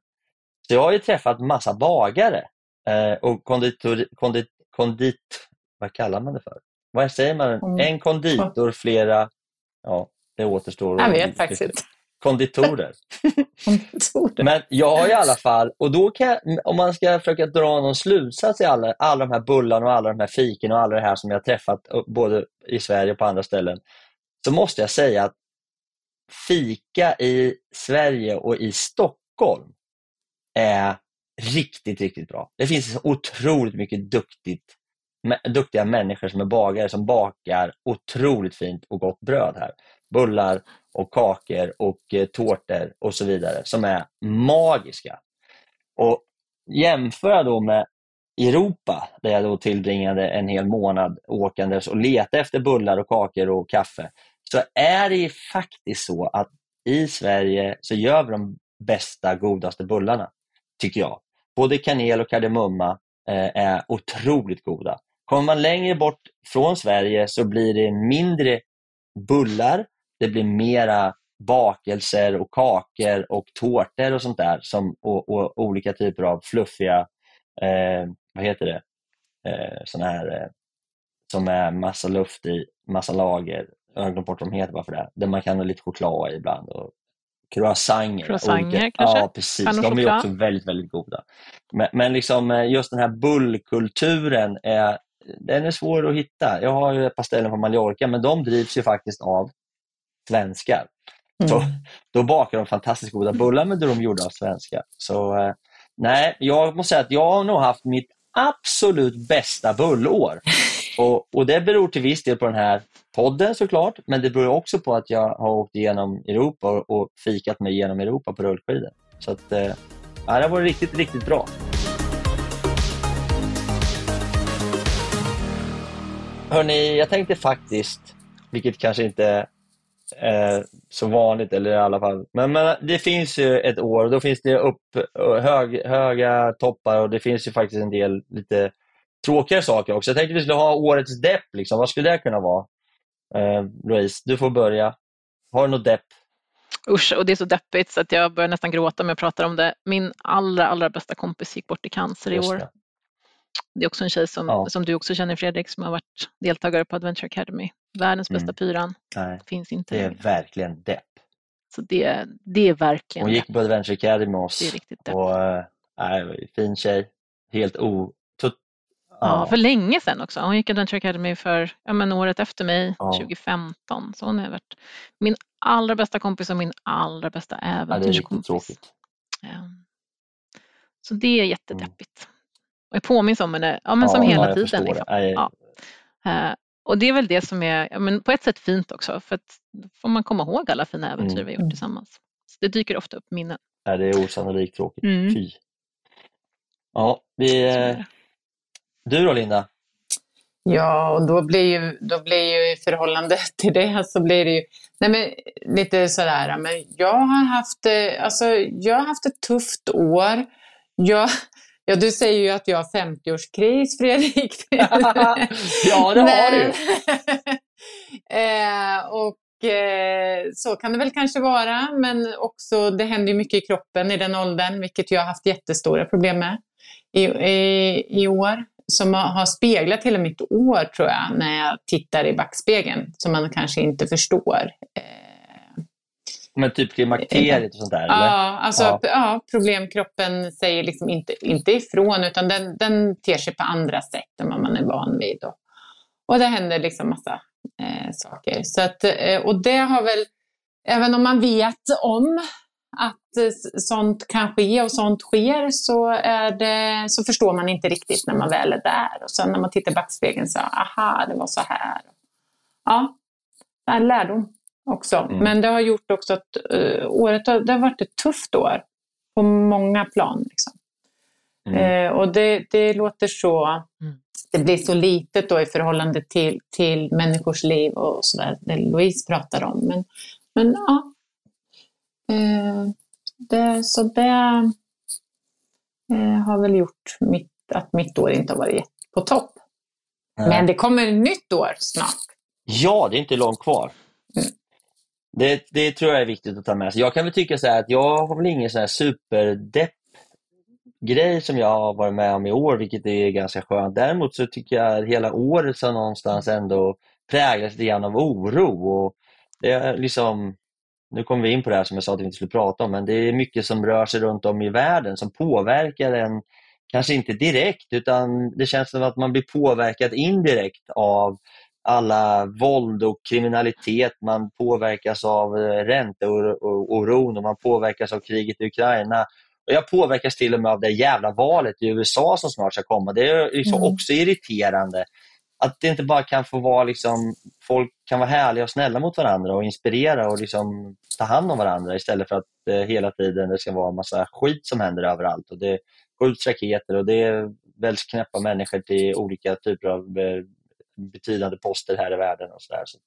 Så jag har ju träffat massa bagare eh, och konditor, kondit, kondit... Vad kallar man det för? Vad säger man? Mm. En konditor, flera... Ja, det återstår. Jag vet faktiskt inte. Konditorer. <laughs> Kontoret. Men jag har i alla fall, och då jag, om man ska försöka dra någon slutsats i alla, alla de här bullarna och alla de här fiken och alla det här som jag har träffat eh, både i Sverige och på andra ställen, så måste jag säga att fika i Sverige och i Stockholm är riktigt, riktigt bra. Det finns så otroligt mycket duktigt, duktiga människor som är bagare som bakar otroligt fint och gott bröd här. Bullar och kakor och eh, tårtor och så vidare som är magiska. Och jämföra då med Europa där jag då tillbringade en hel månad åkandes och letade efter bullar och kakor och kaffe så är det ju faktiskt så att i Sverige så gör vi de bästa, godaste bullarna, tycker jag. Både kanel och kardemumma eh, är otroligt goda. Kommer man längre bort från Sverige så blir det mindre bullar, det blir mera bakelser och kakor och tårtor och sånt där som, och, och olika typer av fluffiga, eh, vad heter det, eh, såna här eh, som är massa luft i, massa lager. Jag har glömt bort vad de heter bara för det. Där man kan ha lite choklad i ibland. Och croissanter. Croissanter olika- kanske? Ja, precis. Pannor De är choklad? också väldigt, väldigt goda. Men, men liksom eh, just den här bullkulturen, är, den är svår att hitta. Jag har ju ett par ställen på Mallorca, men de drivs ju faktiskt av svenskar. Så, Mm. då bakar de fantastiskt goda bullar med de gjorda av svenskar. Så eh, nej, jag måste säga att jag har nog haft mitt absolut bästa bullår. Och, och det beror till viss del på den här podden såklart, men det beror också på att jag har åkt igenom Europa och, och fikat mig genom Europa på rullskidor. Så att, eh, det har varit riktigt, riktigt bra. Hörni, jag tänkte faktiskt, vilket kanske inte är så vanligt, eller i alla fall, men, men det finns ju ett år och då finns det upp, hög, höga toppar och det finns ju faktiskt en del lite tråkigare saker också. Jag tänkte vi skulle ha årets depp, liksom. vad skulle det kunna vara? Eh, Louise, du får börja. Har du något depp? Usch, och det är så deppigt så att jag börjar nästan gråta när jag pratar om det. Min allra, allra bästa kompis gick bort i cancer i år. det. Det är också en tjej som, Ja. som du också känner Fredrik, som har varit deltagare på Adventure Academy. Världens bästa Mm. pyran, Nej, finns inte det är längre. verkligen depp. Så det, det är verkligen Hon gick på Adventure Academy med oss. Det är riktigt depp. och, nej, fin tjej. Helt o... Ja, för länge sedan också. Hon gick Adventure Academy för ja, men året efter mig, Ja. 2015. Så hon har varit min allra bästa kompis och min allra bästa ja, det är riktigt äventyrskompis. tråkigt. Ehm, Så det är jättedeppigt. Och jag påminns om henne ja, men som Mm. Ja, hela tiden. Liksom. det. Ja. Eh, Och det är väl det som är ja, men på ett sätt fint också, för att då får man komma ihåg alla fina äventyr Mm. vi gjort tillsammans. Så det dyker ofta upp minnen. nej, det är osannolikt tråkigt. Mm. Fy. Ja, vi, Så är eh, det. Du då Linda? Ja, och då blir ju, då blir ju i förhållande <laughs> till det så blir det ju nej men, lite sådär, men jag har haft, eh, alltså, jag har haft ett tufft år. Jag, <laughs> ja, du säger ju att jag har 50-årskris, <laughs> Fredrik. Ja, det har du. eh, och eh, så kan det väl kanske vara, men också det händer ju mycket i kroppen i den åldern, vilket jag har haft jättestora problem med i, i, i år. Som har, speglat hela mitt år, tror jag, när jag tittar i backspegeln, som man kanske inte förstår. Eh, Men typ klimakteriet och sånt där? eller? Ja, alltså, Ja. ja. ja, problemkroppen säger liksom inte, inte ifrån, utan den, den ter sig på andra sätt än vad man är van vid. Och, och det händer liksom massa eh, saker. Så att, eh, och det har väl, även om man vet om att eh, sånt kan ske och sånt sker så, är det, så förstår man inte riktigt när man väl är där. Och sen när man tittar i backspegeln så, aha, det var så här. Ja, det är en lärdom också. Mm. Men det har gjort också att eh, året har, det har varit ett tufft år på många plan. Liksom. Mm. Eh, och det, det låter så, Mm. det blir så litet då i förhållande till, till människors liv och sådär, det Louise pratar om. Men, men ja, det, så det eh, har väl gjort mitt, att mitt år inte har varit på topp. Nej. Men det kommer ett nytt år snart. Ja, det är inte långt kvar. Mm. Det, det tror jag är viktigt att ta med sig. Jag kan väl tycka så här att jag har väl ingen så här superdepp grej som jag har varit med om i år, vilket är ganska skönt. Däremot så tycker jag att hela året så någonstans ändå präglas lite grann av oro. Och det är liksom, nu kommer vi in på det här som jag sa att vi inte skulle prata om, men det är mycket som rör sig runt om i världen som påverkar en, kanske inte direkt, utan det känns som att man blir påverkad indirekt av alla våld och kriminalitet, man påverkas av eh, ränteoron och man påverkas av kriget i Ukraina. Och jag påverkas till och med av det jävla valet i USA som snart ska komma. Det är liksom mm. också irriterande. Att det inte bara kan få vara liksom, folk kan vara härliga och snälla mot varandra och inspirera och liksom ta hand om varandra istället för att eh, hela tiden det ska vara en massa skit som händer överallt. Och det skjuts raketer och det väljs knäppa människor till olika typer av eh, betydande poster här i världen. och så, där. så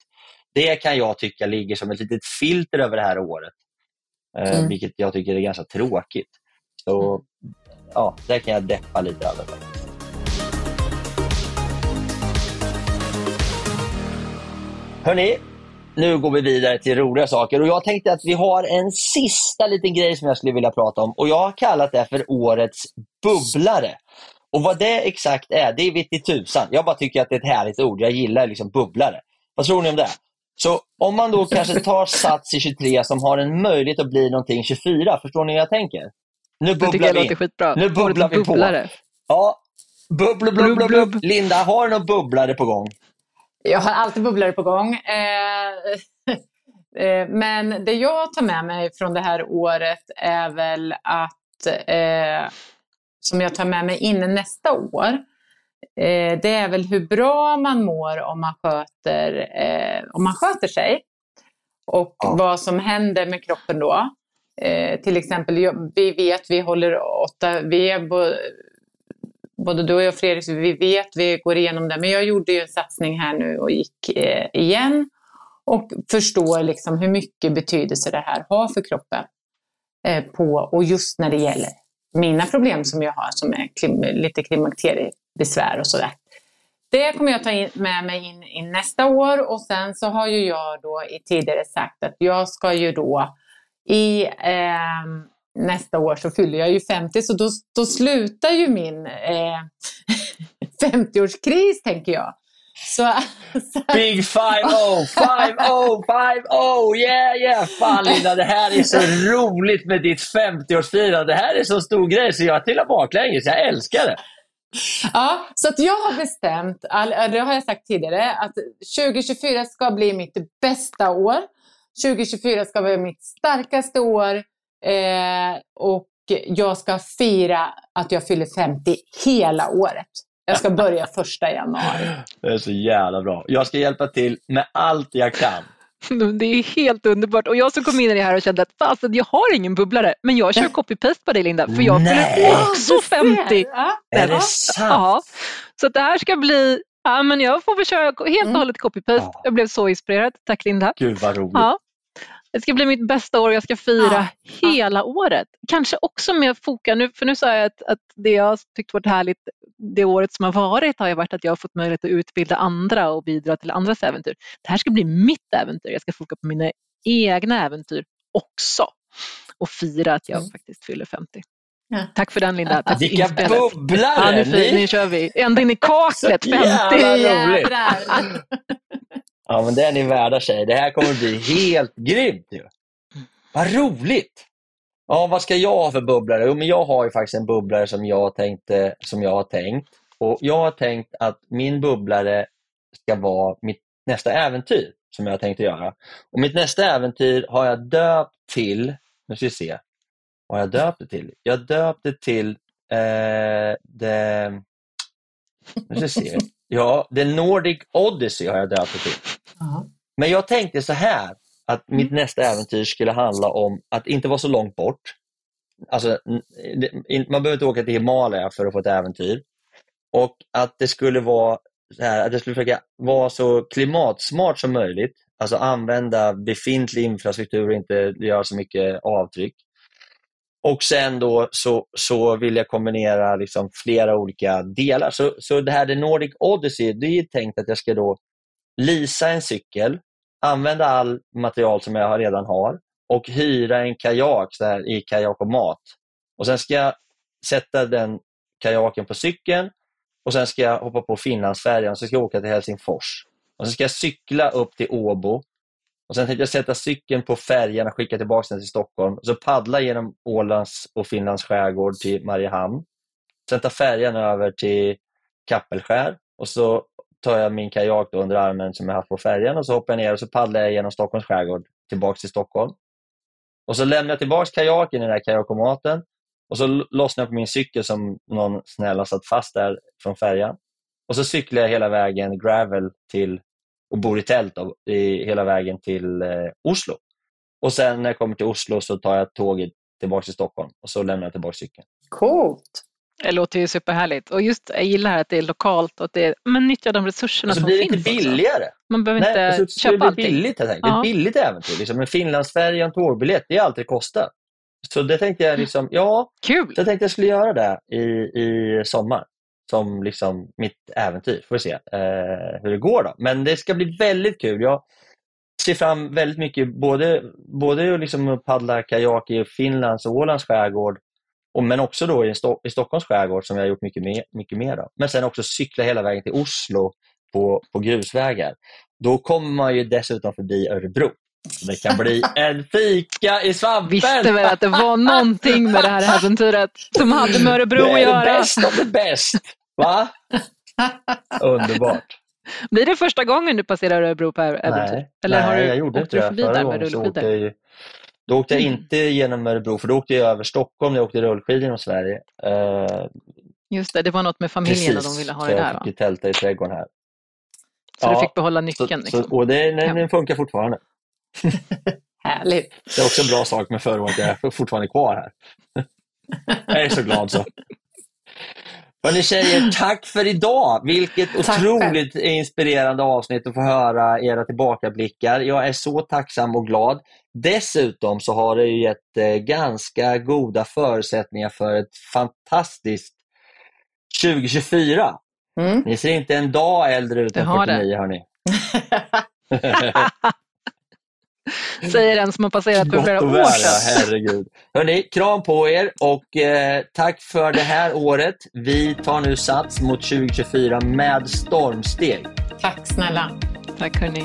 Det kan jag tycka ligger som ett litet filter över det här året, eh, mm. vilket jag tycker är ganska tråkigt. Så ja, det kan jag deppa lite över. Hörni, nu går vi vidare till roliga saker och jag tänkte att vi har en sista liten grej som jag skulle vilja prata om och jag har kallat det för årets bubblare. Och vad det exakt är, det vet i tusan. Jag bara tycker att det är ett härligt ord. Jag gillar liksom bubblare. Vad tror ni om det? Så om man då kanske tar sats i 23 som har en möjlighet att bli någonting 24, förstår ni hur jag tänker? Nu bubblar vi skitbra. Nu bubblar vi på. Ja, bubblu, bubblu, bubblu. Linda, har du någon bubblare på gång? Jag har alltid bubblare på gång. Eh, <laughs> eh, men det jag tar med mig från det här året är väl att eh, som jag tar med mig in nästa år, eh, det är väl hur bra man mår om man sköter, eh, om man sköter sig. Och ja. vad som händer med kroppen då. Eh, till exempel, vi vet, vi håller åtta, vi är både du och jag Fredrik, vi vet, vi går igenom det. Men jag gjorde ju en satsning här nu och gick eh, igen och förstår liksom hur mycket betydelse det här har för kroppen. Eh, på, och just när det gäller mina problem som jag har som är klim, lite klimakteriebesvär och sådär. Det kommer jag ta in, med mig in, in, nästa år och sen så har ju jag då i tidigare sagt att jag ska ju då i eh, nästa år så fyller jag ju 50 så då, då slutar ju min eh, <laughs> 50-årskris tänker jag. Så, <laughs> så. Big 5-0, 5-0, 5-0, yeah yeah! Fan Linda, det här är så roligt med ditt 50-årsfirande. Det här är så stor grej så jag trillar baklänges. Jag älskar det. Ja, så att jag har bestämt, det har jag sagt tidigare, att 2024 ska bli mitt bästa år. 2024 ska vara mitt starkaste år eh, och jag ska fira att jag fyller 50 hela året. Jag ska börja <laughs> första januari. Det är så jävla bra. Jag ska hjälpa till med allt jag kan. <laughs> Det är helt underbart. Och jag som kom in i det här och kände att fasen, jag har ingen bubblare, men jag kör copy-paste på dig Linda, för jag fyller också 50. Ja. Är det sant? Ja. Så det här ska bli, ja men jag får väl köra helt och mm. hållet copy-paste. Ja. Jag blev så inspirerad. Tack Linda. Gud vad roligt. Ja. Det ska bli mitt bästa år och jag ska fira ja. hela året. Kanske också med foka, nu, för nu sa jag att, att det jag tyckt varit härligt det året som har varit har ju varit att jag har fått möjlighet att utbilda andra och bidra till andras äventyr. Det här ska bli mitt äventyr. Jag ska foka på mina egna äventyr också och fira att jag mm. faktiskt fyller 50. Ja. Tack för den Linda. Tack Vilka bubblare! Ja, nu, nu, kör vi. Ända in i kaklet, 50! roligt! Ja, men det är ni värda tjejer. Det här kommer att bli helt grymt ju. Vad roligt! Ja, vad ska jag ha för bubblare? Jo, men jag har ju faktiskt en bubblare som jag, tänkte, som jag har tänkt. Och Jag har tänkt att min bubblare ska vara mitt nästa äventyr som jag har tänkt att göra. Och Mitt nästa äventyr har jag döpt till, nu ska vi se, vad har jag döpt det till? Jag döpte till eh, det, nu ska vi se, ja, The Nordic Odyssey har jag döpt det till. Men jag tänkte så här, att mitt mm. nästa äventyr skulle handla om att inte vara så långt bort. Alltså, man behöver inte åka till Himalaya för att få ett äventyr. Och att det skulle vara här, att det skulle försöka vara så klimatsmart som möjligt. Alltså använda befintlig infrastruktur och inte göra så mycket avtryck. Och sen då så, så vill jag kombinera liksom flera olika delar. Så, så det här The Nordic Odyssey, det är tänkt att jag ska då lisa en cykel använda all material som jag redan har och hyra en kajak så här, i kajak och mat. Och Sen ska jag sätta den kajaken på cykeln och sen ska jag hoppa på Finlandsfärjan och så ska jag åka till Helsingfors. Och sen ska jag cykla upp till Åbo. Och Sen tänkte jag sätta cykeln på färjan och skicka tillbaka den till Stockholm. Så paddla genom Ålands och Finlands skärgård till Mariehamn. Sen ta färjan över till Kappelskär och så tar jag min kajak under armen som jag haft på färjan och så hoppar jag ner och så paddlar jag genom Stockholms skärgård tillbaka till Stockholm. Och så lämnar jag tillbaka kajaken i den här kajakomaten och så lossnar jag på min cykel som någon snäll har satt fast där från färjan. Och så cyklar jag hela vägen gravel till och bor i tält då, i, hela vägen till eh, Oslo. Och sen när jag kommer till Oslo så tar jag tåget tillbaka till Stockholm och så lämnar jag tillbaka cykeln. Coolt! Det låter ju superhärligt. Och just, jag gillar att det är lokalt och att det är, men nyttja de resurserna Och så som blir det finns. lite också. billigare. Man behöver Nej, inte och så det köpa allting. billigt helt enkelt. Ja. Ett billigt äventyr. Liksom. En Finlandsfärja och en tågbiljett, det är allt det kostar. Så det tänkte jag liksom, ja, Kul! så jag tänkte jag skulle göra det i, i sommar. Som liksom mitt äventyr. Får vi se eh, hur det går då. Men det ska bli väldigt kul. Jag ser fram väldigt mycket, både, både liksom paddla kajak i Finlands och Ålands skärgård och, men också då i, Sto- i Stockholms skärgård som jag har gjort mycket mer. Mycket mer av. Men sen också cykla hela vägen till Oslo på, på grusvägar. Då kommer man ju dessutom förbi Örebro. Det kan bli <laughs> en fika i svampen! Visste väl att det var någonting med det här äventyret som hade med Örebro det att är göra. det bäst av det bäst! Va? Underbart. Blir det första gången du passerar Örebro på äventyr? Nej, Eller har nej du, jag gjorde inte du det. Förra gången så åkte jag Då åkte jag Mm. inte genom Örebro, för då åkte jag över Stockholm när jag åkte rullskidor genom Sverige. Eh, Just det, det var något med familjen och de precis, ville ha så det jag där fick va? ju tälta i trädgården här. Så du Ja, fick behålla Så, nyckeln? så, Liksom. och det, Ja. den funkar fortfarande. <laughs> Härligt. Det är också en bra sak med förra året, jag är fortfarande kvar här. <laughs> jag är så glad så. Hörni tjejer, <gasps> tack för idag! Vilket Tack otroligt inspirerande avsnitt att få höra era tillbakablickar. Jag är så tacksam och glad. Dessutom så har det ju gett eh, ganska goda förutsättningar för ett fantastiskt 2024. Mm. Ni ser inte en dag äldre ut än har det. 49 hörni. <laughs> <laughs> <laughs> <laughs> Säger den som har passerat för flera år sedan. herregud. Hörrni, kram på er och eh, tack för det här året. Vi tar nu sats mot 2024 med stormsteg. Tack snälla. Tack hörni.